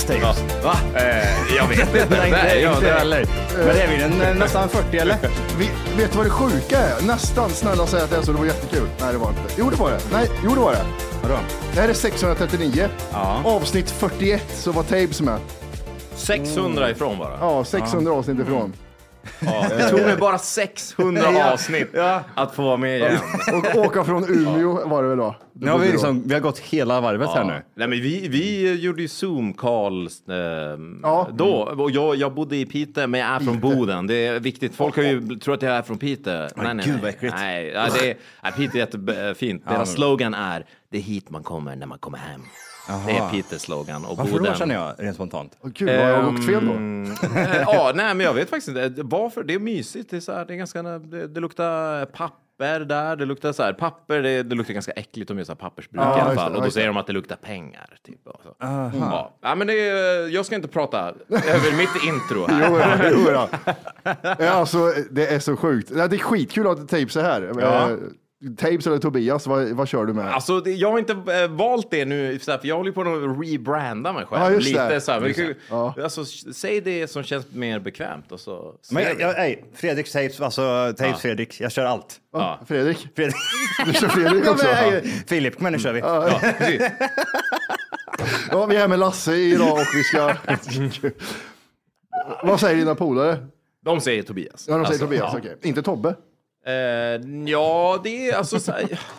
Senast? Typ? Va? Eh, jag vet inte. Nej, inte, Nej, ja, inte det- heller. Men det är vi den, nästan 40 eller? Vi, vet du vad det sjuka är? Nästan, snälla säg att det är så, det var jättekul. Nej det var inte. Jo det var det. Nej, jo det var det. Vadå? Det här är 639. Ja. Avsnitt 41 så var Tabes med. 600 ifrån bara. Ja, 600 avsnitt ifrån. Ja, det tog mig bara 600 avsnitt att få vara med igen. Och åka från Umeå var det väl då? Nu har vi, liksom, vi har gått hela varvet här nu. Nej, men vi, vi gjorde ju Zoom-call eh, Ja. då. Och jag, jag bodde i Piteå, men jag är från Boden. Det är viktigt. Folk har ju, tror att jag är från Piteå. Nej, nej, gud, nej. vad äckligt. Nej, ja, det är, Piteå är jättefint. Deras slogan är det är hit man kommer när man kommer hem. Det är Piteås slogan. Och Varför Boden. då känner jag rent spontant? Åh, Gud, har jag åkt fel då? Eh, ja, nej, men jag vet faktiskt inte. Varför? Det är mysigt. Det, är så här, det, är ganska, det, det luktar papper där. Det luktar så här, papper, det, det luktar ganska äckligt om jag säger pappersbruk Ja, i alla fall. Och då säger de att det luktar pengar. Typ, och så. Ja. ja, men det är, jag ska inte prata över mitt intro här. Jo, då, jo, då. Ja, alltså, det är så sjukt. Det är skitkul att Tapes är här. Ja. Tapes eller Tobias, vad, vad kör du med? Alltså, det, jag har inte äh, valt det nu, för jag håller på att rebranda mig själv. Ja, just Lite det. så här, men. Ja. alltså, säg det som känns mer bekvämt och så Men jag, jag, ej, Fredrik Tapes, alltså Tapes Fredrik, jag kör allt. ja. Fredrik? Fredrik. Du kör Fredrik Ja, också? men, ej, Filip, kom igen nu kör vi. Ja. Ja, vi är här med Lasse idag och vi ska... Vad säger dina polare? De säger Tobias. Ja, de säger Alltså, Tobias, ja. okej. Inte Tobbe? Eh, ja, det är alltså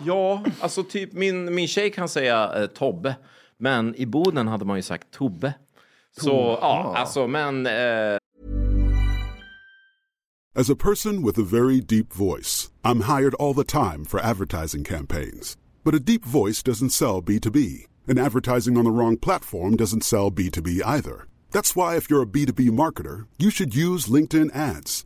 ja, alltså typ min, min tjej kan säga eh, Tobbe, men i Boden hade man ju sagt Tobbe. Så ja, alltså men eh, As a person with a very deep voice, I'm hired all the time for advertising campaigns. But a deep voice doesn't sell B2B, and advertising on the wrong platform doesn't sell B2B either. That's why, if you're a B2B marketer, you should use LinkedIn ads.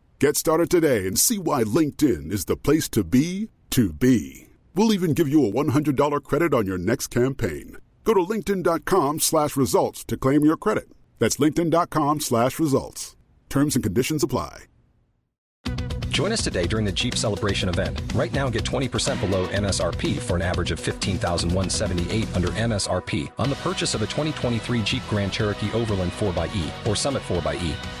Get started today and see why LinkedIn is the place to be to be. We'll even give you a $100 credit on your next campaign. Go to linkedin.com slash results to claim your credit. That's linkedin.com slash results. Terms and conditions apply. Join us today during the Jeep Celebration event. Right now, get 20% below MSRP for an average of 15178 under MSRP on the purchase of a 2023 Jeep Grand Cherokee Overland 4xE or Summit 4xE.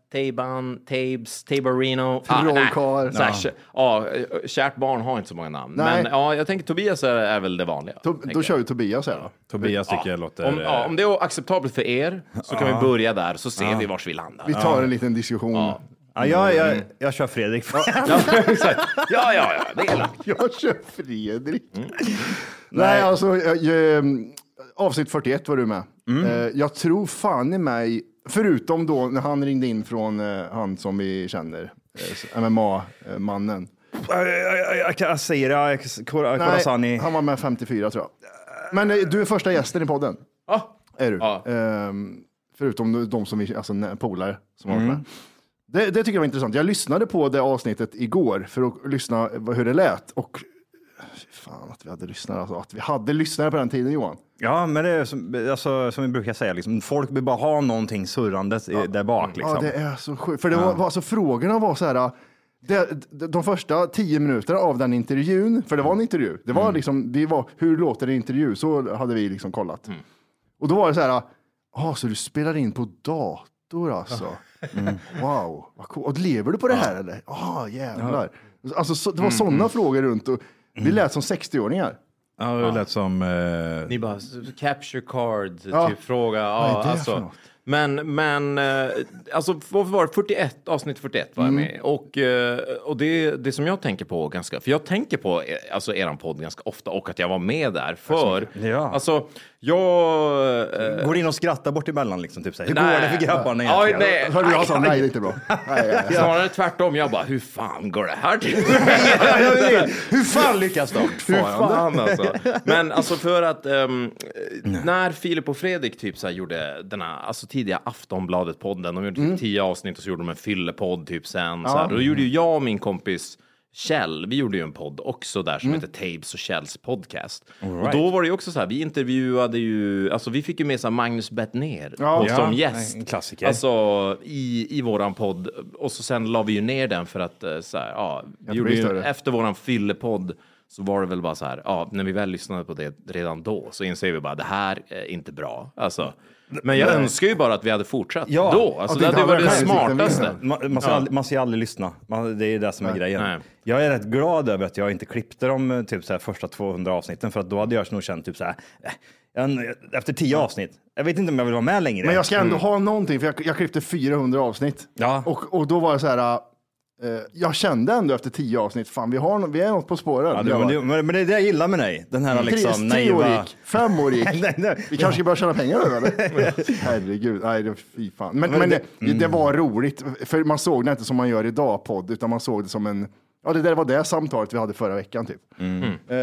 Taban, Tabes, Tabarino. Ah, Trollkarl. nej. Här, kä- ja, kärt barn har inte så många namn. Nej. Men ja, jag tänker Tobias är, är väl det vanliga. To- Då jag. kör vi Tobias här då. Tobias tycker jag låter... Om, ja, om det är acceptabelt för er så kan vi börja där så ser vi vars vi landar. Vi tar en liten diskussion. Ja. Ja, jag, jag, jag kör Fredrik. Ja, ja, ja, ja, det är lugnt. Jag kör Fredrik. Mm. Nej, alltså jag, eh, avsnitt 41 var du med. Mm. Eh, jag tror fan i mig, förutom då när han ringde in från eh, han som vi känner, eh, MMA-mannen. Jag, Kor- Khorazani. han var med 54 tror jag. Men eh, du är första gästen i podden. Ja. Är du. Ja. Ehm, förutom de som vi, alltså nä- polare som har varit Mm. med. Det, det tycker jag var intressant. Jag lyssnade på det avsnittet igår för att lyssna hur det lät. Och fan att vi hade lyssnare, alltså, att vi hade lyssnare på den tiden Johan. Ja, men det är som, alltså, som vi brukar säga, liksom, folk vill bara ha någonting surrandes i- där bak. Liksom. Ja, det är så sjukt. För det var, var alltså, frågorna var så här, det, de, första tio minuterna av den intervjun, för det var en intervju, det Mm. var liksom, det var, hur låter en intervju? Så hade vi liksom kollat. Mm. Och då var det så här, ah, så du spelar in på dator alltså? Mm. Wow, vad cool. Och lever du på det här eller? Ja, jävlar. Alltså, så, Mm, det var sådana frågor runt och vi lät som 60-åringar. Ja, det lät som... Eh, Ni bara, capture card, Ja. typ fråga. Vad är Ja, det alltså. för något? Men, men, eh, alltså varför var det 41, avsnitt 41 var jag Mm. med Och, eh, och det, det som jag tänker på ganska, för jag tänker på eh, alltså eran podd ganska ofta och att jag var med där för, Ja. alltså jag... eh, Går in och skrattar bort emellan liksom, typ så här. Hur Nej. går det för grabbarna Ja, egentligen? nej. Hörde jag sa nej, det är inte bra. Nej, nej, nej. Snarare tvärtom, jag bara, hur fan går det här till? Hur fan lyckas de? Hur fan alltså. Men alltså för att ehm, när Filip och Fredrik typ så här gjorde denna alltså tidiga Aftonbladet-podden, de gjorde typ tio avsnitt och så gjorde de en fyllepodd typ sen. Så här, då gjorde ju jag och min kompis Kjell, vi gjorde ju en podd också där som heter Tabes och Kjells podcast. Och då var det ju också så här, vi intervjuade ju, alltså vi fick ju med sig Magnus Bettner Ja. och som Ja, gäst. en klassiker. Alltså i, i våran podd. Och så sen la vi ju ner den för att eh, så här, ja, vi gjorde ju, efter våran fyllepodd så var det väl bara så här, ja, när vi väl lyssnade på det redan då så inser vi bara det här är inte bra. Alltså, men jag önskar ju bara att vi hade fortsatt Ja. då. Alltså, det hade varit det smartaste. Man, man, ska aldrig, man ska ju aldrig lyssna. Man, det är det som är grejen. nej. Jag är rätt glad över att jag inte klippte de eh, typ så här, första 200 avsnitten för att då hade jag nog känt typ så här, eh, en, efter 10 avsnitt. Jag vet inte om jag vill vara med längre. Men jag ska ändå ha någonting, för jag, jag klippte 400 avsnitt. Ja. Och, och då var det så här, eh, jag kände ändå efter 10 avsnitt, fan vi, har, vi är något på spåren. Ja, det, men, det, men det är det jag gillar med dig. Den här liksom tre, tre år naiva... gick, fem år gick. Nej, nej. Vi kanske ska börja tjäna pengar nu eller? Herregud, nej det, fy fan. Men, men, det, det var roligt, för man såg det inte som man gör idag, podd, utan man såg det som en, ja det där var det samtalet vi hade förra veckan typ. Eh,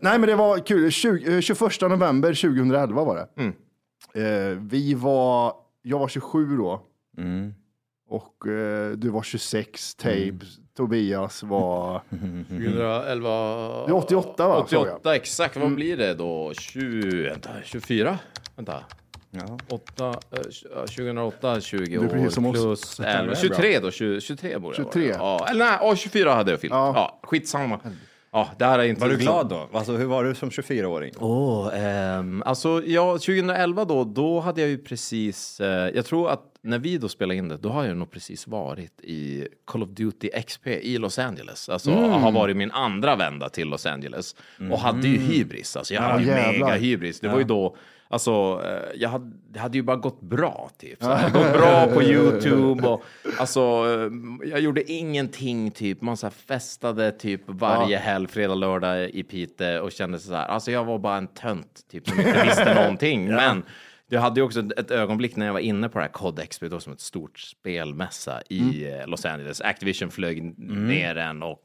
nej men det var kul, 20, eh, 21 november 2011 var det. Eh, vi var, jag var 27 då. Och eh, du var 26, Tabes, Tobias var... 2011... Du är 88 va? såg jag. 88, exakt. Vad blir det då? 20, vänta, 24? Vänta. Ja. 8, eh, ja, 2008, 20 Du är precis år plus Det är 11, bra. 23 då, 20, 23 borde jag 23. vara. Ja, eller nej, ja, 24 hade jag fyllt. Ja. Ja. skitsamma. Ja, det här är inte Var du glad då? Alltså, hur var du som 24-åring? Åh, ehm, alltså ja, 2011 då, då hade jag ju precis, eh, jag tror att när vi då spelade in det, då har jag nog precis varit i Call of Duty XP i Los Angeles. Alltså har varit min andra vända till Los Angeles. Och hade ju hybris, alltså jag hade ju jävlar. mega hybris. Det var ju då, alltså eh, jag hade, det hade ju bara gått bra typ. Så det hade gått bra på YouTube och alltså eh, jag gjorde ingenting typ. Man så festade typ varje helg, fredag, lördag i Piteå och kände så här. Alltså jag var bara en tönt typ som inte visste någonting. Men jag hade ju också ett, ögonblick när jag var inne på det här COD Expo, då som ett stort spelmässa i eh, Los Angeles. Activision flög ner den och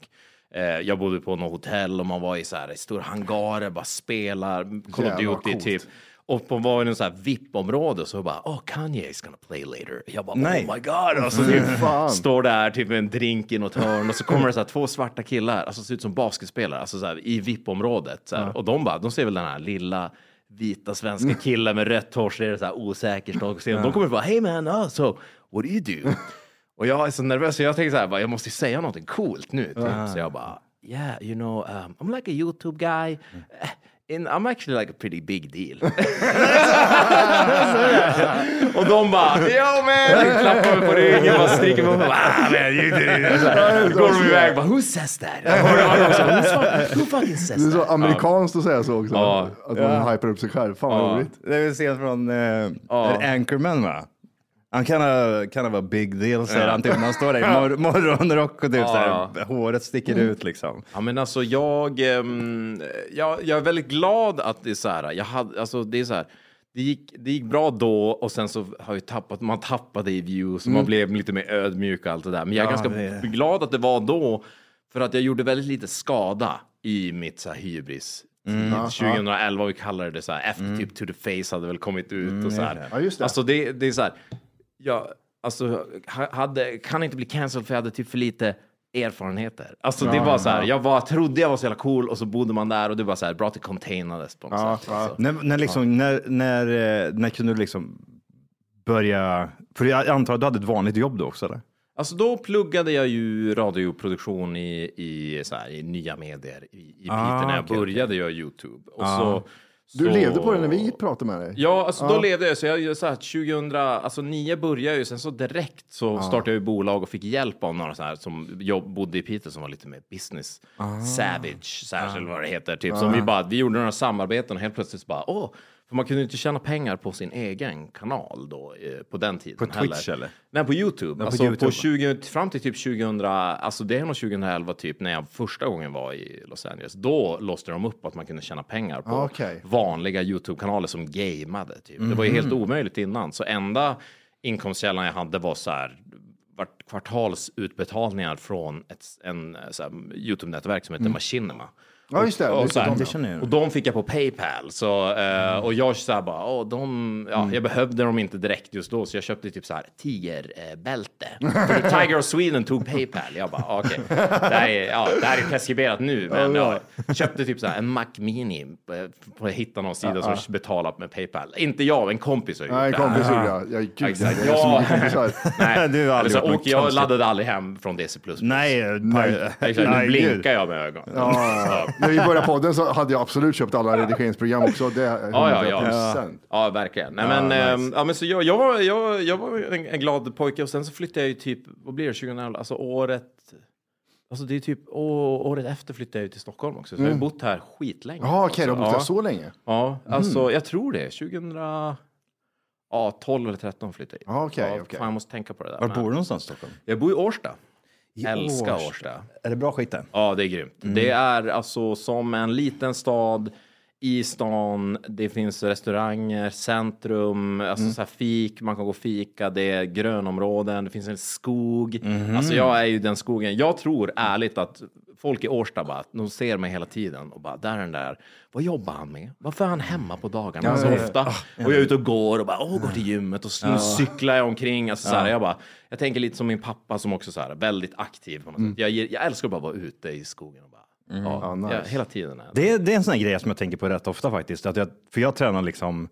eh, jag bodde på något hotell och man var i så här i stora hangarer, bara spelar Call of Duty typ. och på var det så här VIP-område så bara, oh Kanye is gonna play later. Jag bara, Nej. oh my god. Och så typ, står där typ med en drink i något hörn och så kommer det så här två svarta killar, alltså ser ut som basketspelare, alltså så här, i VIP-området. Här. Och de bara, de ser väl den här lilla vita svenska killen med rött hår, så är det så här osäker. Och de kommer bara, hey man, oh, so what do you do? Och jag är så nervös så jag tänker så här, bara, jag måste ju säga någonting coolt nu. Typ. Så jag bara, yeah, you know, um, I'm like a YouTube guy. Eh, In, I'm actually like a pretty big deal. och de bara, yo man! Klappar mig på ryggen, bara stryker mig på ah, man, you did it. Så här, Går de iväg, bara, who says that? Who, fucking, who fucking Det är says så that? amerikanskt att säga så också. Att man hypar upp sig själv. Fan vad roligt. Det är väl scen från uh, Anchorman va? Han kan ha, vara big deal säger han typ han står där i mor- morgonrock och typ så här, håret sticker ut liksom. Ja, men alltså jag, ehm, jag, jag är väldigt glad att det är så här. Jag hade, alltså det är så här. Det gick, det gick bra då och sen så har vi tappat, man tappade i views och man blev lite mer ödmjuk och allt det där. Men jag är Ja, ganska det- glad att det var då för att jag gjorde väldigt lite skada i mitt så här hybris. Mm. 2011, vi kallade det så här, efter typ To the Face hade väl kommit ut och så här. Ja, just det. Alltså det, det är så här, jag alltså, ha- hade, kan inte bli cancelled för jag hade typ för lite erfarenheter. Alltså det var så här, jag var, trodde jag var så jävla cool och så bodde man där och det var så här, bra att det containades på något sätt. Alltså. När, när, liksom, när, när, eh, när kunde du liksom börja, för jag antar att du hade ett vanligt jobb då också eller? Alltså då pluggade jag ju radioproduktion i, i, så här, i nya medier i, i Piteå Ah, när jag okej, började göra YouTube. Och så, Du så, levde på det när vi pratade med dig. Ja, alltså då levde jag. Så jag så här, 2000, alltså 9 började jag ju, sen så direkt så startade jag ju bolag och fick hjälp av några så här som jobb, bodde i Piteå som var lite mer business savage, särskilt vad det heter, typ. Som vi bara, vi gjorde några samarbeten och helt plötsligt så bara, åh, för man kunde inte tjäna pengar på sin egen kanal då eh, på den tiden. På Twitch, eller? Nej, på YouTube. på alltså på YouTube. 20, fram till typ 2000, alltså det är nog 2011 typ när jag första gången var i Los Angeles. Då låste de upp att man kunde tjäna pengar på Ah, okej. vanliga YouTube-kanaler som gameade. Typ. Det var ju helt omöjligt innan. Så enda inkomstkällan jag hade var så här vart kvartalsutbetalningar från ett en, så här, YouTube-nätverk som heter Machinima. Ja, just det. Och, Det så här, jag. och de fick jag på Paypal. Så, eh, Och jag så här bara, åh, de, ja, jag behövde dem inte direkt just då, så jag köpte typ så här tigerbälte. För Tiger of Sweden tog Paypal. Jag bara, okej, det, här är- ja, det här är preskriberat nu, men ja, jag köpte typ så här en Mac Mini på, på hitta någon sida som betalat med Paypal. Inte jag, en kompis har gjort Nej, det kompis gjorde jag. Jag, gud, Exakt. jag har så Ja. Nej, Du aldrig åker jag laddade aldrig hem från DC++. Nej, nej. Nu blinkar jag med ögonen. Ja. När vi började podden så hade jag absolut köpt alla redigeringsprogram också. Det är Ja, ja, ja. 100 procent. Ja, verkligen. Nej, men, ehm, ja, men så jag, jag, var, jag, jag var en, en glad pojke och sen så flyttade jag ju typ, vad blir det, 2011, alltså året, alltså det är typ å, året efter flyttade jag ju till Stockholm också. Så jag har ju bott här skitlänge. Ja, okej, du har bott ja, där så länge. Ja, alltså jag tror det. 2000, ja 12 eller 13 flyttade jag hit. Ja, okej, ja, okej. Fan, jag måste tänka på det där. Var Men- bor du någonstans i Stockholm? Jag bor i Årsta. I Älskar Årsta. Är det bra skit där? Ja, det är grymt. Det är alltså som en liten stad i stan. Det finns restauranger, centrum, alltså så här fik, man kan gå och fika, det är grönområden, det finns en skog. Alltså jag är ju den skogen. Jag tror ärligt att folk i Årsta bara, de ser mig hela tiden och bara, där är den där. Vad jobbar han med? Varför är han hemma på dagarna så ofta? Och jag är ute och går och bara, åh, går till gymmet och så cyklar jag omkring. Alltså, så här, jag bara, jag tänker lite som min pappa som också så här, väldigt aktiv. På något sätt. Jag, jag älskar att bara vara ute i skogen och bara, ja, Ja, nice. jag, hela tiden. Är det. Det är, det är en sån här grej som jag tänker på rätt ofta faktiskt. Att jag, för jag tränar liksom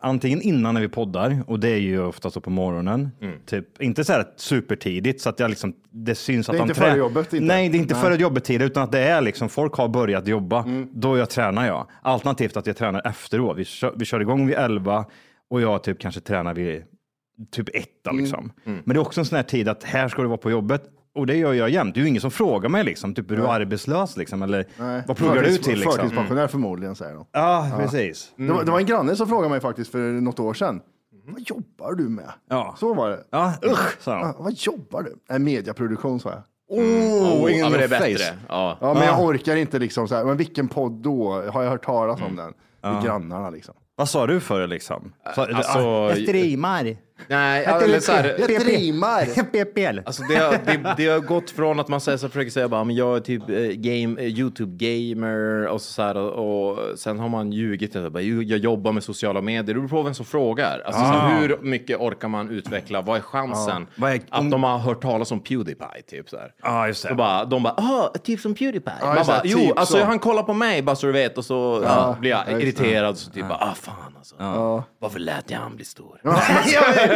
antingen innan när vi poddar och det är ju ofta så på morgonen. Typ, inte så här supertidigt så att jag liksom, det syns att är de inte trä- före jobbet, inte? Nej, det är inte före jobbet tid utan att det är liksom folk har börjat jobba. Då jag tränar jag. Alternativt att jag tränar efteråt. Vi kör, vi kör igång vid 11 och jag typ kanske tränar vid typ etta liksom. Men det är också en sån här tid att här ska du vara på jobbet. Och det gör jag jämt. Det är ju ingen som frågar mig liksom, typ är du arbetslös liksom? Eller Nej. vad pluggar du till liksom? Förtidspensionär förmodligen, säger de. Ja, precis. Det, var, det var en granne som frågade mig faktiskt för något år sedan. Vad jobbar du med? Ja. Så var det. Ja, usch, sa Ja, de. vad jobbar du? En mediaproduktion, sa jag. Oh, ja, men det är bättre. Ja. Ja, men jag orkar inte liksom så här, men vilken podd då? Har jag hört talas om den? Med grannarna liksom. Vad sa du för liksom? Så, Alltså, jag streamar. Nej, eller så här, Jag trimmar. PPL. Alltså det, har, det, det har gått från att man säger så försöker säga bara, men jag är typ eh, game, eh, Youtube-gamer och så, så här, och, och sen har man ljugit. Jag, bara, "Jo, jag jobbar med sociala medier. Det beror på vem som frågar. Alltså, så här, hur mycket orkar man utveckla? Vad är chansen Vad är- att de har hört talas om Pewdiepie? Typ, så här. Ja, just det. bara, de bara, ah, typ som Pewdiepie. man just det, bara, jo, typ alltså så. han kollar på mig bara så du vet och så ja, blir jag det. irriterad. Så typ bara, ah fan alltså. Varför lät jag han bli stor?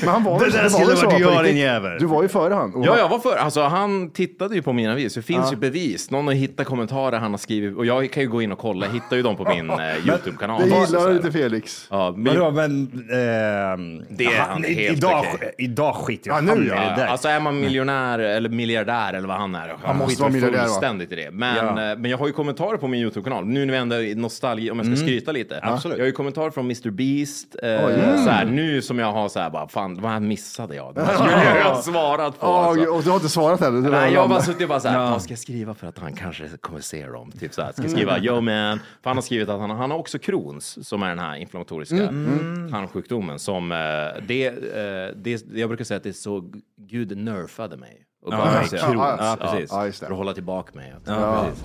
Men han var Det där skulle varit jag, din jävel. Du var ju före han. Ja, jag var för. Alltså, han tittade ju på mina videos. Det finns ju bevis. Någon har hittat kommentarer han har skrivit och jag kan ju gå in och kolla. Jag hittar ju dem på min eh, Youtube-kanal. Det gillar inte Felix. Ja, men, Vadå, men... ehm, Det är han i- helt idag, okej. idag skiter Ja, jag nu, han i ja. det där. Alltså är man miljonär eller miljardär eller vad han är. Han måste vara miljardär, va? fullständigt i det. Men, Ja. eh, men jag har ju kommentarer på min Youtube-kanal. Nu när vi ändå är i nostalgi, om jag ska skryta lite. Absolut. Jag har ju kommentarer från Mr Beast. Eh, mm. så här, nu som jag har så här bara, fan vad här missade jag? Det här skulle jag ha svarat på. Alltså. och du har inte svarat heller. Det var Nej, jag har bara suttit och bara såhär, vad ska jag skriva för att han kanske kommer se dem? Typ såhär, ska jag skriva yo man? För han har skrivit att han, han har också Crohns, som är den här inflammatoriska tarmsjukdomen. Som, eh, det, eh, det, jag brukar säga att det är så Gud nerfade mig. Och bara. Ja, ja, precis. Ja, just det. För att hålla tillbaka mig. Ja. precis.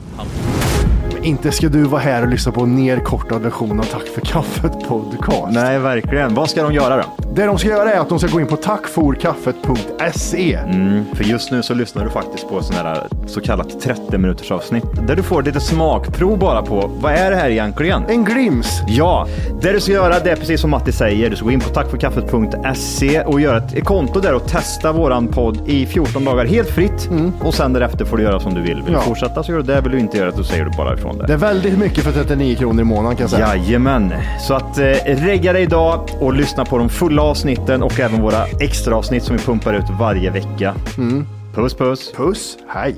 Inte ska du vara här och lyssna på en nerkortad version av Tack för kaffet podcast. Nej, verkligen. Vad ska de göra då? Det de ska göra är att de ska gå in på tackforkaffet.se. Mm, för just nu så lyssnar du faktiskt på sån här så kallat 30 minuters avsnitt där du får lite smakprov bara på vad är det här egentligen? En glims. Ja, det du ska göra det är precis som Matti säger. Du ska gå in på tackforkaffet.se och göra ett konto där och testa våran podd i 14 dagar helt fritt. Och sen därefter får du göra som du vill. Vill Mm. Ja. du fortsätta så gör du det. Vill du inte göra det så säger du bara ifrån det. Det är väldigt mycket för 39 kronor i månaden kan jag säga. Jajamän. Så att eh, regga dig idag och lyssna på de fulla avsnitten och även våra extra avsnitt som vi pumpar ut varje vecka. Mm. Puss puss! Puss, hej.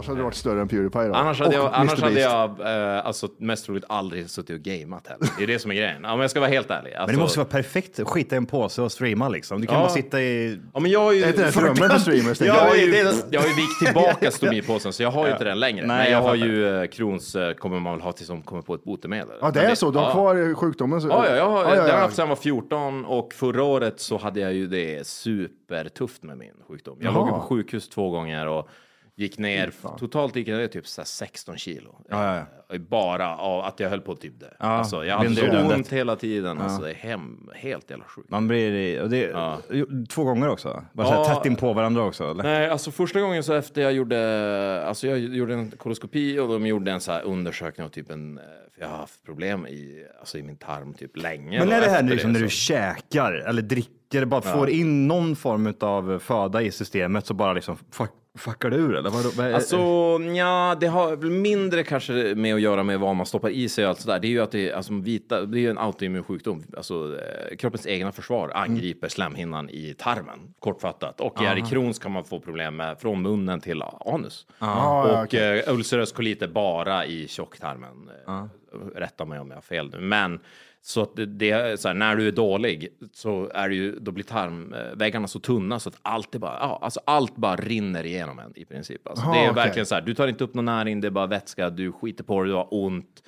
Annars hade du varit större än Pewdiepie då. Annars hade Och jag, annars hade jag eh, alltså, mest troligt aldrig suttit och gameat heller. Det är det som är grejen. Om jag ska vara helt ärlig. Men Alltså, det måste vara perfekt. Skita i en påse och streama liksom. Du kan Ja. bara sitta i... Ja, men jag har ju... Är inte det drömmen för streamers? Jag jag? har, ju, det är det- jag har ju vikt tillbaka stomipåsen så jag har ju inte den längre. Nej, men jag, jag har ju eh, Crohns eh, kommer man väl ha tills de kommer på ett botemedel. Ja, det Men är så. Du har ja. kvar sjukdomen. Så... Ja, ja, jag har, Ja, ja, det har jag ja. haft sedan jag var 14 och förra året så hade jag ju det supertufft med min sjukdom. Jag Jaha. låg på sjukhus två gånger och gick ner, totalt gick jag ner typ så här 16 kilo. Ja, ja, Eh, Bara av att jag höll på att typ dö. Ja, alltså, jag hade så det ont hela tiden. Alltså, det är hem, helt jävla sjukt. Man blir... Och det, Ja. Två gånger också? Bara så här Ja. tätt in på varandra också? Eller? Nej, alltså första gången så efter jag gjorde, alltså jag gjorde en koloskopi och de gjorde en så här undersökning av typ en, eh, för jag har haft problem i, alltså i min tarm typ länge. Men är det här liksom när så. du käkar eller dricker, bara får in någon form av föda i systemet så bara liksom fuck, fuckar det ur eller? Vad, Alltså, ja, det har mindre kanske med att göra med vad man stoppar i sig och allt sådär. Det är ju att det alltså, vita, det är en autoimmun sjukdom. Alltså, eh, kroppens egna försvar angriper slemhinnan i tarmen, kortfattat. Och är i Crohns kan man få problem med från munnen till anus. Ja, ja, och okej. eh, ulcerös kolit är bara i tjocktarmen. Eh, Rätta mig om jag har fel nu. Men så att det, det är så här, när du är dålig så är det ju, då blir tarmväggarna så tunna så att allt, är bara, ja, alltså allt bara rinner igenom en i princip. Alltså, Aha, det är okej. verkligen så här, du tar inte upp någon näring, det är bara vätska, du skiter på det, du har ont.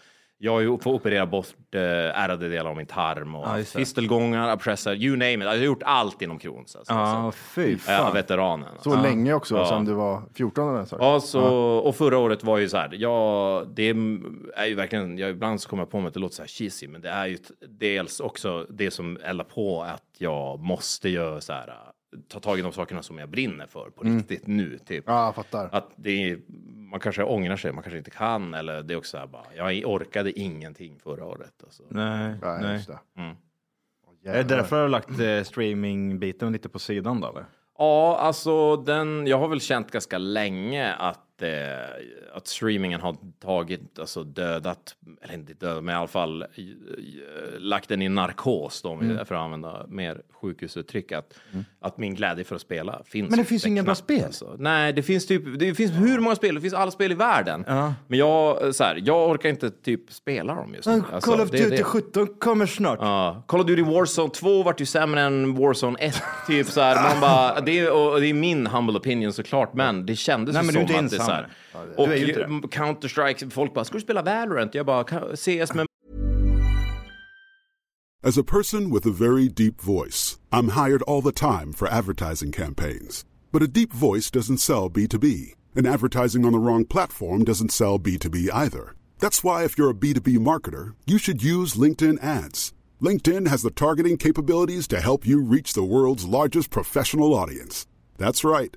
Jag har ju fått operera bort eh, ärrade delar av min tarm och det. fistelgångar, abscessor, you name it. Jag har gjort allt inom Crohns. Alltså, Ja, så. fy är fan. veteranen. Så länge också, Ja. sedan du var 14 eller så. Ja, så, och förra året var ju så här, ja, det är ju verkligen, jag, ibland så kommer jag på mig att det låter så här cheesy, men det är ju dels också det som eldar på att jag måste göra så här, ta tag i de sakerna som jag brinner för på riktigt nu, typ. Ja, jag fattar. Att det är, man kanske ångrar sig, man kanske inte kan, eller det är också så här bara, jag orkade ingenting förra året. Alltså. Nej, Nej, nej. just det. Mm. Är det därför du har lagt eh, streamingbiten lite på sidan då eller? Ja, alltså den, jag har väl känt ganska länge att, eh, att streamingen har tagit, alltså dödat, eller inte dödat, men i alla fall eh, lagt den i narkos då, om Mm. vi, att använda mer sjukhusuttryck, att, att min glädje för att spela finns. Men det finns inga bra spel. Alltså. Nej, det finns typ, det finns hur många spel, det finns alla spel i världen. Ja. Men jag, eh, så här, jag orkar inte typ spela dem just nu. Alltså, Call of det Duty det. 17 kommer snart. Ja, Call of Duty Warzone 2 vart ju sämre än Warzone 1. Typ så här, man bara, det, är, och det är min humble opinion såklart, men det kändes Nej, ju som inte att det så här. Och. Counter-Strike, folk bara, ska du spela Valorant? Jag bara, "Ka- CS med As a person with a very deep voice, I'm hired all the time for advertising campaigns. But a deep voice doesn't sell B2B, and advertising on the wrong platform doesn't sell B2B either. That's why, if you're a B2B marketer, you should use LinkedIn ads. LinkedIn has the targeting capabilities to help you reach the world's largest professional audience. That's right,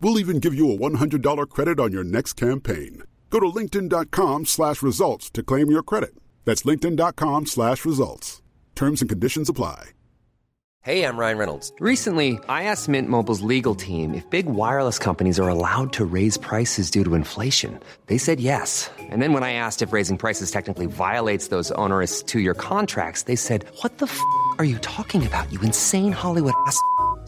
We'll even give you a $100 credit on your next campaign. Go to linkedin.com slash results to claim your credit. That's linkedin.com slash results. Terms and conditions apply. Hey, I'm Ryan Reynolds. Recently, I asked Mint Mobile's legal team if big wireless companies are allowed to raise prices due to inflation. They said yes. And then when I asked if raising prices technically violates those onerous two year contracts, they said, What the f are you talking about, you insane Hollywood ass?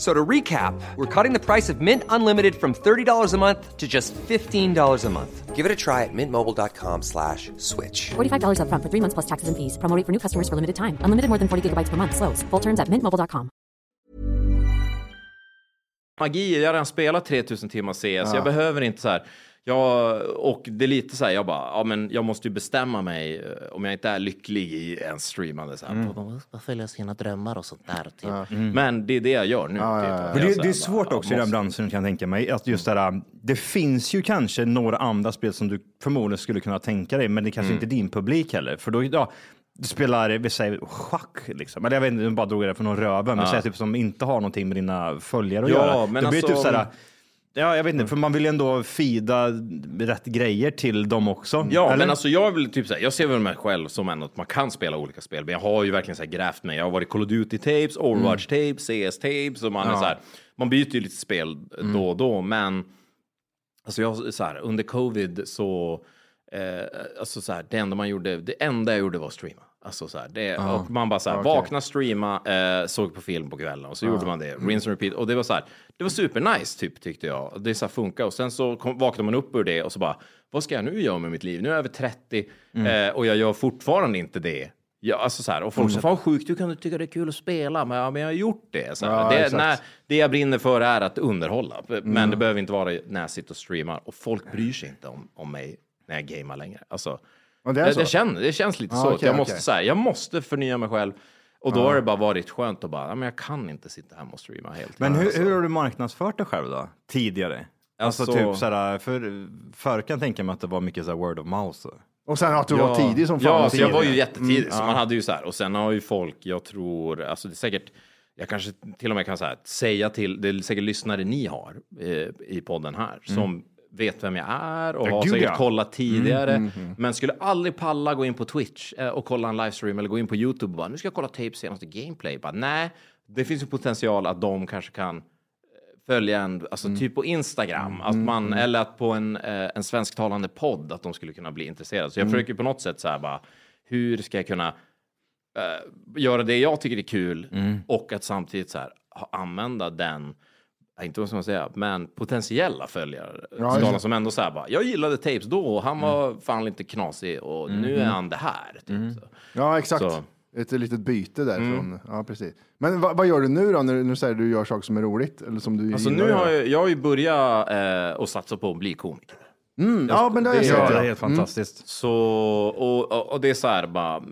F- So to recap, we're cutting the price of Mint Unlimited from $30 a month to just $15 a month. Give it a try at mintmobile.com slash switch. $45 upfront for three months plus taxes and fees. Promo for new customers for limited time. Unlimited more than 40 gigabytes per month. Slows. Full terms at mintmobile.com. magi. Jag har redan spelat 3000 timmar CS. Jag behöver inte så här. Jag, och det är lite så här, jag bara, ja men jag måste ju bestämma mig eh, om jag inte är lycklig i en streamande så här. Mm. Man ska följa sina drömmar och sånt där. Typ. Men det är det jag gör nu. typ. Men Jag det, det här är svårt bara, också i den måste- branschen kan jag tänka mig. Att just det, där, det finns ju kanske några andra spel som du förmodligen skulle kunna tänka dig, men det kanske Mm. inte är din publik heller. För då, ja, du spelar, vi säger schack liksom. Eller jag vet inte, nu bara drog jag det från någon röven, men säg typ som inte har någonting med dina följare att Ja, göra. men då blir det alltså- typ så här, Ja, jag vet inte, för man vill ju ändå fida rätt grejer till dem också. Ja, eller? men alltså jag vill typ så här, jag ser väl mig själv som en att man kan spela olika spel, men jag har ju verkligen så här grävt mig. Jag har varit Call of Duty tapes, Overwatch tapes, CS tapes och man är så här, man byter ju lite spel då och då, men alltså jag så här, under covid så, eh, alltså så här, det enda man gjorde, det enda jag gjorde var streama. Alltså så här, det, och man bara så här, vakna, streama, eh, såg på film på kvällen och så gjorde man det, rinse and repeat. Och det var så här, det var supernice typ tyckte jag. Det så här funkar och sen så kom, vaknade man upp ur det och så bara, vad ska jag nu göra med mitt liv? Nu är jag över 30 eh, och jag gör fortfarande inte det. Ja, alltså så här, och folk sa, fan sjukt, du kan du tycka det är kul att spela, men, ja, men jag har gjort det. Så Ja, det, när, det jag brinner för är att underhålla, men det behöver inte vara när jag sitter och streamar. Och folk bryr sig inte om, om mig när jag gamer längre. Alltså, Ja, det är det, så? det, känns, det känns lite Ja, så. okej, jag, måste, okej. så här, jag måste förnya mig själv. Och då har det bara varit skönt att bara, ja, men jag kan inte sitta hemma och streama helt. Men hur, Alltså. hur har du marknadsfört dig själv då? Tidigare? Alltså, Alltså- typ såhär, för förr kan jag tänka mig att det var mycket såhär word of mouth. Så. Och sen att du var tidig som fan. Ja, så jag tidig. var ju jättetidig. Mm, så ja. man hade ju så här. Och sen har ju folk, jag tror, alltså det är säkert, jag kanske till och med kan så här, säga till, det är säkert lyssnare ni har eh, i podden här, som vet vem jag är och Ja, har säkert ja. kollat tidigare, men skulle aldrig palla gå in på Twitch eh, och kolla en livestream eller gå in på YouTube och bara, nu ska jag kolla tapes senaste gameplay. Bara, nej, det finns ju potential att de kanske kan eh, följa en, alltså typ på Instagram, att man, eller att på en, eh, en svensktalande podd, att de skulle kunna bli intresserade. Så jag försöker på något sätt så här bara, hur ska jag kunna eh, göra det jag tycker är kul och att samtidigt så här använda den, inte vad ska man säga, men potentiella följare. just skalan som ändå så här bara, jag gillade tapes då och han var fan lite knasig och nu är han det här. Typ, så. Ja, exakt. Så. Ett litet byte därifrån. Ja, precis. Men vad, vad gör du nu då, när du, när du säger att du gör saker som är roligt? Eller som du Alltså nu har jag, jag har ju börjat eh, och satsa på att bli komiker. Mm, ja, men det har jag sett. Ja, det är Ja. helt fantastiskt. Så, och, och, och det är så här bara,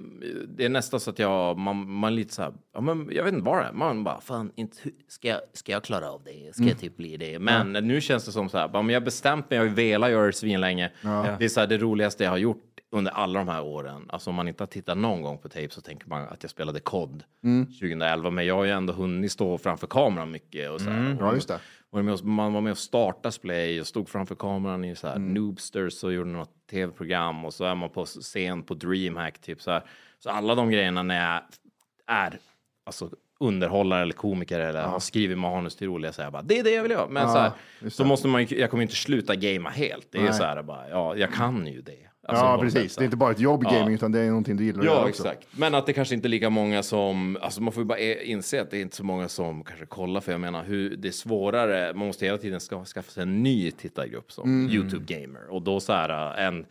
det är nästan så att jag, man, man lite så här, ja, men jag vet inte vad det är, man bara, fan, inte, ska, jag, ska jag klara av det? Ska jag typ bli det? Men nu känns det som så här, bara, men jag har bestämt mig, jag har velat göra det svinlänge. Det är så här, det roligaste jag har gjort under alla de här åren. Alltså om man inte har tittat någon gång på tape så tänker man att jag spelade COD 2011, men jag har ju ändå hunnit stå framför kameran mycket och så här. Ja, just det. Och, man var med och startade Splay och stod framför kameran i så här Mm. Noobsters och gjorde något tv-program och så är man på scen på DreamHack typ så här. Så alla de grejerna när jag är alltså underhållare eller komiker eller har skrivit manus till roliga så här bara det är det jag vill göra. Men så här, så måste man ju, jag kommer inte sluta gamea helt. Det är Nej. så här bara, ja, jag kan ju det. Alltså, ja, precis. Det är inte bara ett jobb Ja. gaming, utan det är någonting du gillar Ja, också. exakt. Men att det kanske inte är lika många som, alltså man får ju bara e- inse att det är inte så många som kanske kollar, för jag menar hur det är svårare, man måste hela tiden ska, skaffa sig en ny tittargrupp som Mm. YouTube gamer och då så här en,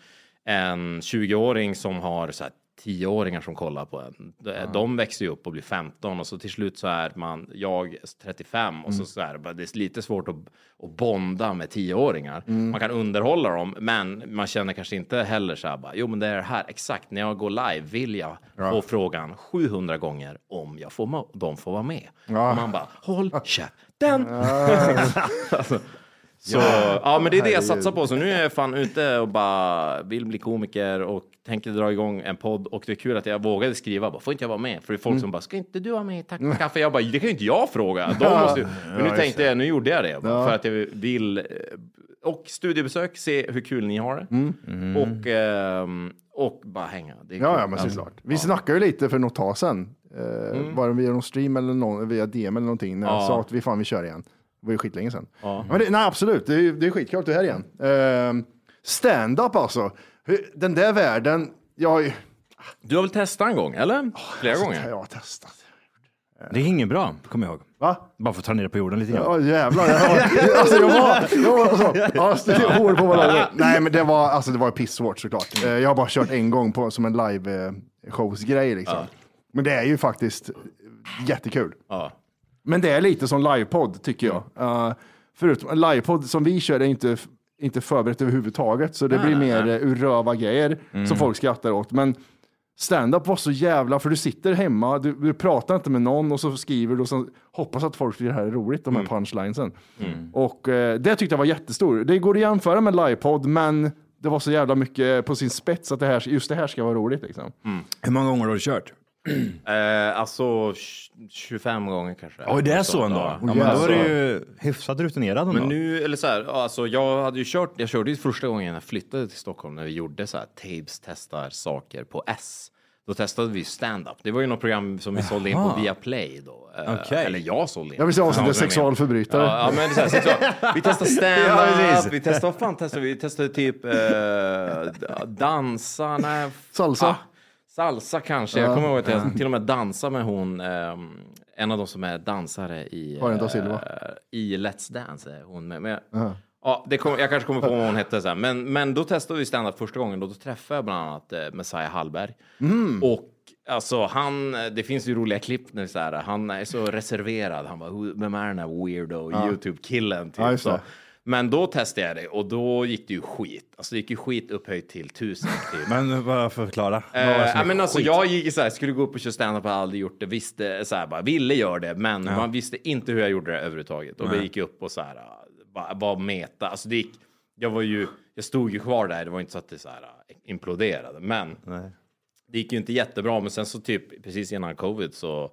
en 20-åring som har så här 10-åringar som kollar på en, de, de växer ju upp och blir 15 och så till slut så är man, jag 35 och så, Mm. så är det, det är lite svårt att, att bonda med 10-åringar. Mm. Man kan underhålla dem, men man känner kanske inte heller så här bara, jo men det är det här, exakt, när jag går live vill jag få frågan 700 gånger om jag får, de får vara med. Ja. Och man bara, håll käften! alltså, så, ja. men det är det jag satsar på. Så nu är jag fan ute och bara vill bli komiker och tänker dra igång en podd. Och det är kul att jag vågade skriva, bara, får inte jag vara med? För det är folk som bara, ska inte du vara med i Tack för kaffe? Jag bara, det kan ju inte jag fråga. De måste, men nu tänkte jag, nu gjorde jag det. För att jag vill, eh, och studiebesök, se hur kul ni har det. Och, ehm, och bara hänga. Det är Ja, ja, men såklart. Vi snackade ju lite för något tag sedan. Eh, Var det via någon stream eller någon, via DM eller någonting. När jag Ja. sa att vi fan vi kör igen. Det var ju skitlänge sedan. Ja. Men det, nej, absolut. Det är, ju- det är skitkul att du är här igen. Uh, Stand-up alltså. Den där världen. Jag har ju... Du har väl testat en gång, eller? Flera gånger? Jag har testat. Det är inget bra, kommer jag ihåg. Va? Bara för att ta ner det på jorden lite grann. Ja jävlar. Jag, alltså, jag var, jag var så, ja, hår på varandra. Nej men det var, alltså, det var pissvårt såklart. Eh, Jag har bara kört en gång på, som en live eh, showsgrej liksom. Men det är ju faktiskt jättekul. Ja. Men det är lite som livepodd tycker jag. Uh, förutom en livepodd som vi kör är inte, inte förberett överhuvudtaget. Så det blir mer uh, ur röva grejer som folk skrattar åt. Men stand-up var så jävla, för du sitter hemma, du, du pratar inte med någon och så skriver du och så hoppas att folk tycker det här är roligt, de här punchlinesen. Och eh, det tyckte jag var jättestor. Det går att jämföra med livepodd, men det var så jävla mycket på sin spets att det här, just det här ska vara roligt. Liksom. Hur många gånger har du kört? Eh, alltså tj- 25 gånger kanske. Oj, det är så ändå? Ja. Ja, men då är du ju hyfsat rutinerad ändå. Men nu, eller så här, alltså jag hade ju kört, jag körde ju första gången jag flyttade till Stockholm när vi gjorde så här, Tabes testar saker på S. Då testade vi stand-up. Det var ju något program som vi sålde in på Viaplay då. Eh, Okej. Eller jag sålde in. Jag vill säga avsnitt Ja, sexualförbrytare. Ja, ja, men så här, sexual. Vi testade Ja, stand-up, precis. vi testade, vad fan testade vi? Vi testade typ eh, dansa, nej. Salsa. Ah, salsa kanske. Jag kommer ihåg att jag till och med dansade med hon, ehm, en av de som är dansare i, Karin da eh, i Let's Dance. Är hon med. Men, jag- Ja, det kom, jag kanske kommer på vad hon hette sen. Men, men då testade vi stand-up första gången. Då, då träffade jag bland annat eh, Messiah Hallberg. Mm. Och alltså han, det finns ju roliga klipp när så här, han är så reserverad. Han bara, "Who- vem är den här weirdo YouTube-killen? Typ. Ja, just det. Men då testade jag det och då gick det ju skit. Alltså det gick ju skit upphöjt till tusen. Typ. Men vad förklara? Vad Eh, ja, men alltså, skit? jag gick så här, skulle gå upp och köra standup, har aldrig gjort det, visste så här, bara ville göra det, men man visste inte hur jag gjorde det överhuvudtaget. Och vi gick upp och så här, bara, var meta, alltså det gick, jag var ju, jag stod ju kvar där, det var inte så att det så här imploderade, men det gick ju inte jättebra, men sen så typ precis innan covid så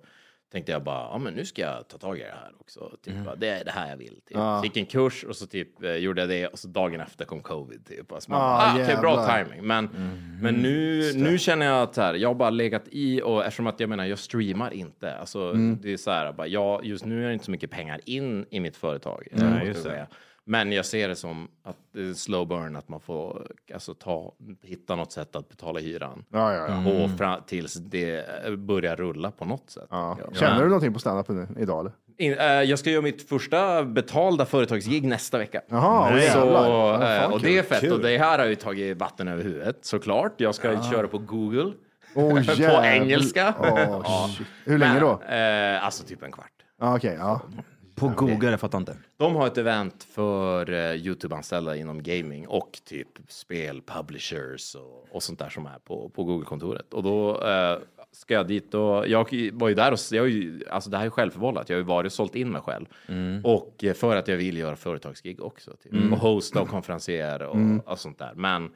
tänkte jag bara, ja men nu ska jag ta tag i det här också. Typ, Mm. det är det här jag vill. Typ. Så gick en kurs och så typ eh, gjorde jag det och så dagen efter kom covid. Typ. Alltså, man, Ah, ah, okej, bra timing. Men, Mm. men nu, nu känner jag att här, jag har bara legat i och eftersom att jag menar, jag streamar inte. Alltså, Mm. Det är så här, bara, jag, just nu är det inte så mycket pengar in i mitt företag. måste just jag det. Men jag ser det som att det är slow burn, att man får alltså, ta, hitta något sätt att betala hyran. Ja, ja, ja. Och fra, tills det eh, börjar rulla på något sätt. Ja. Känner du någonting på stand-up nu, idag eller? In, eh, jag ska göra mitt första betalda företagsgig nästa vecka. Jaha, så. Ja, eh, fan, och det är fett. Kul. Och det här har ju tagit vatten över huvudet såklart. Jag ska köra på Google. Åh, på engelska. Shit. Hur länge då? Eh, alltså typ en kvart. Ah, Okej, ja. På Google, jag fattar inte. De har ett event för uh, Youtube-anställda inom gaming och typ spel, publishers och, och sånt där som är på, på Google-kontoret. Och då eh, ska jag dit och jag var ju där och jag, ju- alltså det här är självförvållat. Jag har ju varit och sålt in mig själv. Och eh, för att jag vill göra företagsgig också. Typ. Och hosta och konferencier och, och sånt där. Men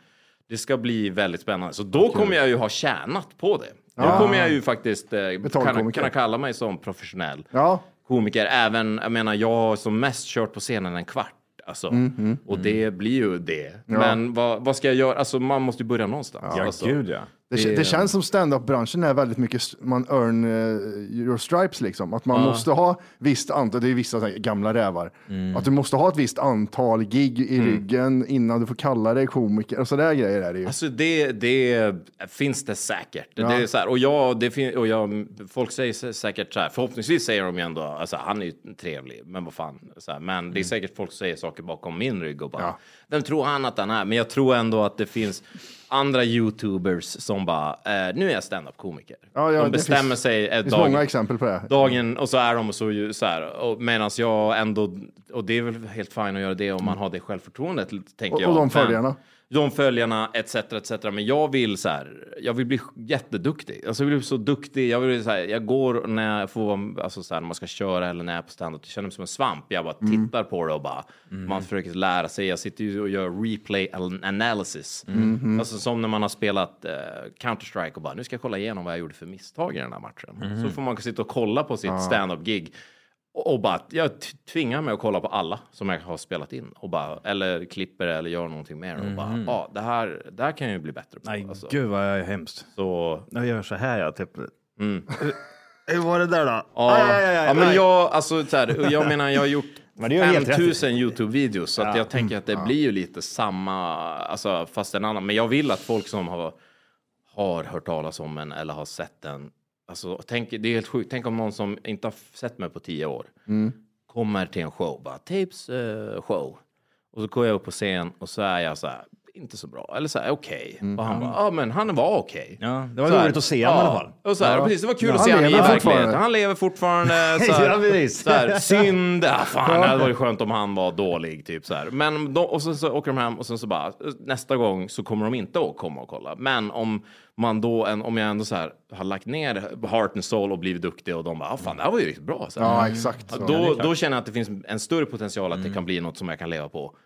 det ska bli väldigt spännande. Så då kommer jag ju ha tjänat på det. Då kommer jag ju faktiskt eh, kunna, kunna kalla mig som professionell Ja, komiker. Även, jag menar, jag har som mest kört på scenen en kvart. Alltså. Och det blir ju det. Men vad, vad ska jag göra? Alltså, man måste ju börja någonstans. Ja, alltså. gud ja. Det, Det- det känns som stand-up-branschen är väldigt mycket, man earn eh, your stripes liksom. Att man Ja. måste ha visst antal, det är vissa här gamla rävar, Mm. att du måste ha ett visst antal gig i ryggen innan du får kalla dig komiker. Och sådär grejer är det ju. Alltså det, det finns det säkert. Ja. Det är så här, och jag, det fin- och jag, folk säger sä- säkert så här, förhoppningsvis säger de ju ändå, alltså han är ju trevlig, men vad fan. Så här, men det är säkert folk som säger saker bakom min rygg och bara, vem tror han att han är? Men jag tror ändå att det finns andra YouTubers som bara, eh, nu är jag stand-up-komiker. Ja, ja, de bestämmer finns- sig ett finns dag, många exempel på det. dagen och så är de så, ju- så här, och medan jag ändå, och det är väl helt fint att göra det om man har det självförtroendet, tänker Och- jag. och de Men- följarna. De följarna etc. etc. Men jag vill så här, jag vill bli jätteduktig. Alltså jag vill bli så duktig. Jag vill så här, jag går när jag får, alltså så här, när man ska köra eller när jag är på standup, jag känner mig som en svamp. Jag bara Mm. tittar på det och bara, man försöker lära sig. Jag sitter ju och gör replay an- analysis. Mhm. Alltså som när man har spelat eh, Counter-Strike och bara, nu ska jag kolla igenom vad jag gjorde för misstag i den här matchen. Mhm. Så får man sitta och kolla på sitt Ja. stand-up-gig. Och bara, jag tvingar mig att kolla på alla som jag har spelat in. Och bara, eller klipper eller gör någonting mer. Och bara, Mhm. ja, det här, det här kan jag ju bli bättre på. Nej, alltså. gud vad jag är hemskt. Så... Jag gör så här, jag typ. Mm. Hur var det där då? Ja, Aj, aj, aj, ja, men jag, alltså, så här, jag menar, jag har gjort Men det är ju helt rätt. 5000 YouTube-videos, så Ja. jag tänker att det Ja. blir ju lite samma, alltså, fast en annan. Men jag vill att folk som har, har hört talas om en eller har sett den, alltså, tänk, det är helt sjukt. Tänk om någon som inte har sett mig på tio år Mm. kommer till en show, bara Tapes eh, show. Och så går jag upp på scen och så är jag så här, inte så bra, eller så här, okej. Och han bara, ja men han var okej. Ja, det var roligt att se honom i alla fall. Och så här, Ja. precis, det var kul Ja, att se honom i verkligheten. Han lever fortfarande. Så här, Ja, precis. så här, synd, ah, fan, det hade varit skönt om han var dålig. Typ, så här. Men då, och sen så åker de hem och sen så bara, nästa gång så kommer de inte att komma och kolla. Men om man då, en, om jag ändå så här, har lagt ner heart and soul och blivit duktig och de bara, ah, fan det här var ju riktigt bra. Så här. Ja, exakt så. Då, då känner jag att det finns en större potential att det kan bli något som jag kan leva på.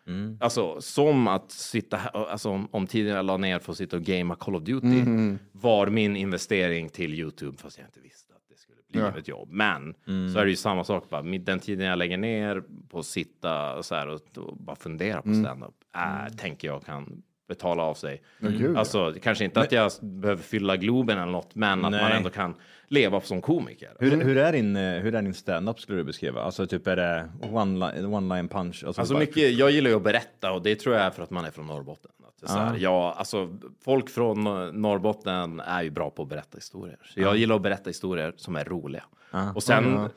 Alltså som att sitta här, alltså om, om tiden jag la ner för att sitta och gamea Call of Duty Mhm. var min investering till YouTube fast jag inte visste att det skulle bli Ja. ett jobb. Men Mm. så är det ju samma sak, bara, den tiden jag lägger ner på att sitta så här och, och bara fundera på Mm. stand-up, äh, tänker jag kan betala av sig. Ja. alltså, kanske inte att jag behöver fylla Globen eller något, men att man Nej. ändå kan leva som komiker. Hur, Mm. hur, är din, eh, hur är din stand-up skulle du beskriva? Alltså typ är det one line, one line punch? Alltså bara- mycket, jag gillar ju att berätta och det tror jag är för att man är från Norrbotten. Att så här, Ja. ja, alltså, folk från Norrbotten är ju bra på att berätta historier. Så jag Ja. gillar att berätta historier som är roliga. Ja. Och sen Ja.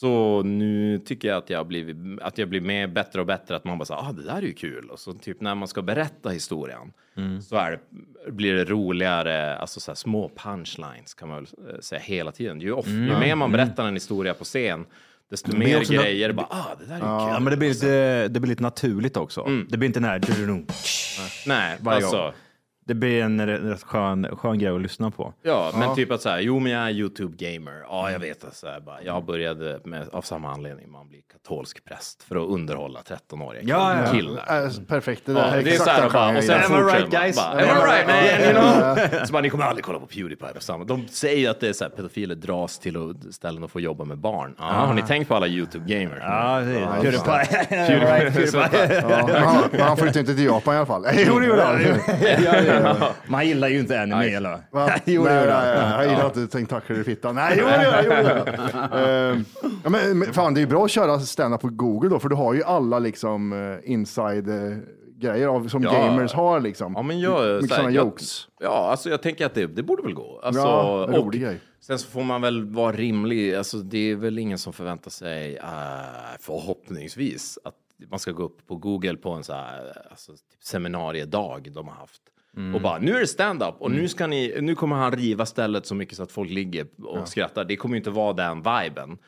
Så nu tycker jag att jag blir, att jag blir med bättre och bättre. Att man bara säger, ah, det där är ju kul. Och så typ när man ska berätta historien Mm. så är det, blir det roligare, alltså så här, små punchlines kan man väl eh, säga hela tiden. Ju, of, Mm. ju mer man Mm. berättar en historia på scen, desto mer grejer. bara, ah, det där är ju Ja, kul. men det blir, lite, det blir lite naturligt också. Det blir inte den här... Nej, varje alltså. gång. Det blir en rätt skön, skön grej att lyssna på. Ja, men typ att så här, jo men jag är YouTube-gamer. Ja, jag vet att så här, bara, jag började med, av samma anledning, man blir katolsk präst för att underhålla 13-åriga Ja, ja. killar. Äh, perfekt, det där ja, är det är exakt så här, bara, och sen fortsätter Am I right, man. guys? Bara, Am I right man? You know? Så bara, ni kommer aldrig kolla på Pewdiepie och samma. De säger att det är så här, pedofiler dras till att- ställen och får jobba med barn. Ja, Har ni tänkt på alla YouTube-gamers? Ja, det är Ja, Pewdiepie. Pewdiepie. Pewdiepie. Ja, men han, men han flyttade inte till Japan i alla fall. Jo, det gjorde han. Ja, ja, ja. Man gillar ju inte anime eller? Va? Jo, nej, gjorde nej, han. nej, jag gillar inte tentakler i fittan. Nej, jo. Jo, gör jag. Ehm, ja, men, men fan, det är ju bra att köra stand på Google då, för du har ju alla liksom uh, inside eh, grejer av, som Ja. gamers har liksom. Ja, men jag, Mycket sådana jag- jokes. Ja, alltså jag tänker att det, det borde väl gå. Alltså, Ja, rolig grej. Sen så får man väl vara rimlig. Alltså, det är väl ingen som förväntar sig, uh, förhoppningsvis, att man ska gå upp på Google på en så här, alltså, typ seminariedag de har haft. Mm. Och bara, nu är det stand-up och nu, ska ni, nu kommer han riva stället så mycket så att folk ligger och Ja. skrattar. Det kommer ju inte vara den viben.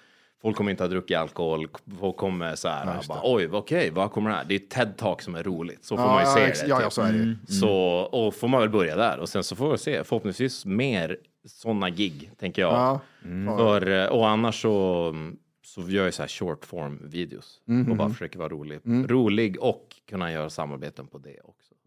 Folk kommer inte ha druckit alkohol, folk kommer så här, bara, oj, okej, vad kommer det här? Det är TED-talk som är roligt, så får Ja, man ju ja, se det. ja, typ. ja, så är det ju. Så, och får man väl börja där och sen så får vi se, förhoppningsvis mer sådana gig, tänker jag. Ja. Mm. För, eh, och annars så, så gör jag så här short form videos Mhm. och bara försöker vara rolig. Mm. Rolig och kunna göra samarbeten på det också.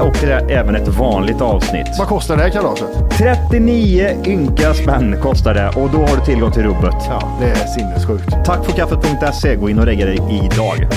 och det är även ett vanligt avsnitt. Vad kostar det här kalaset? 39 ynka spänn kostar det och då har du tillgång till rubbet. Ja, det är sinnessjukt. Tack för kaffet.se. Gå in och lägg dig idag.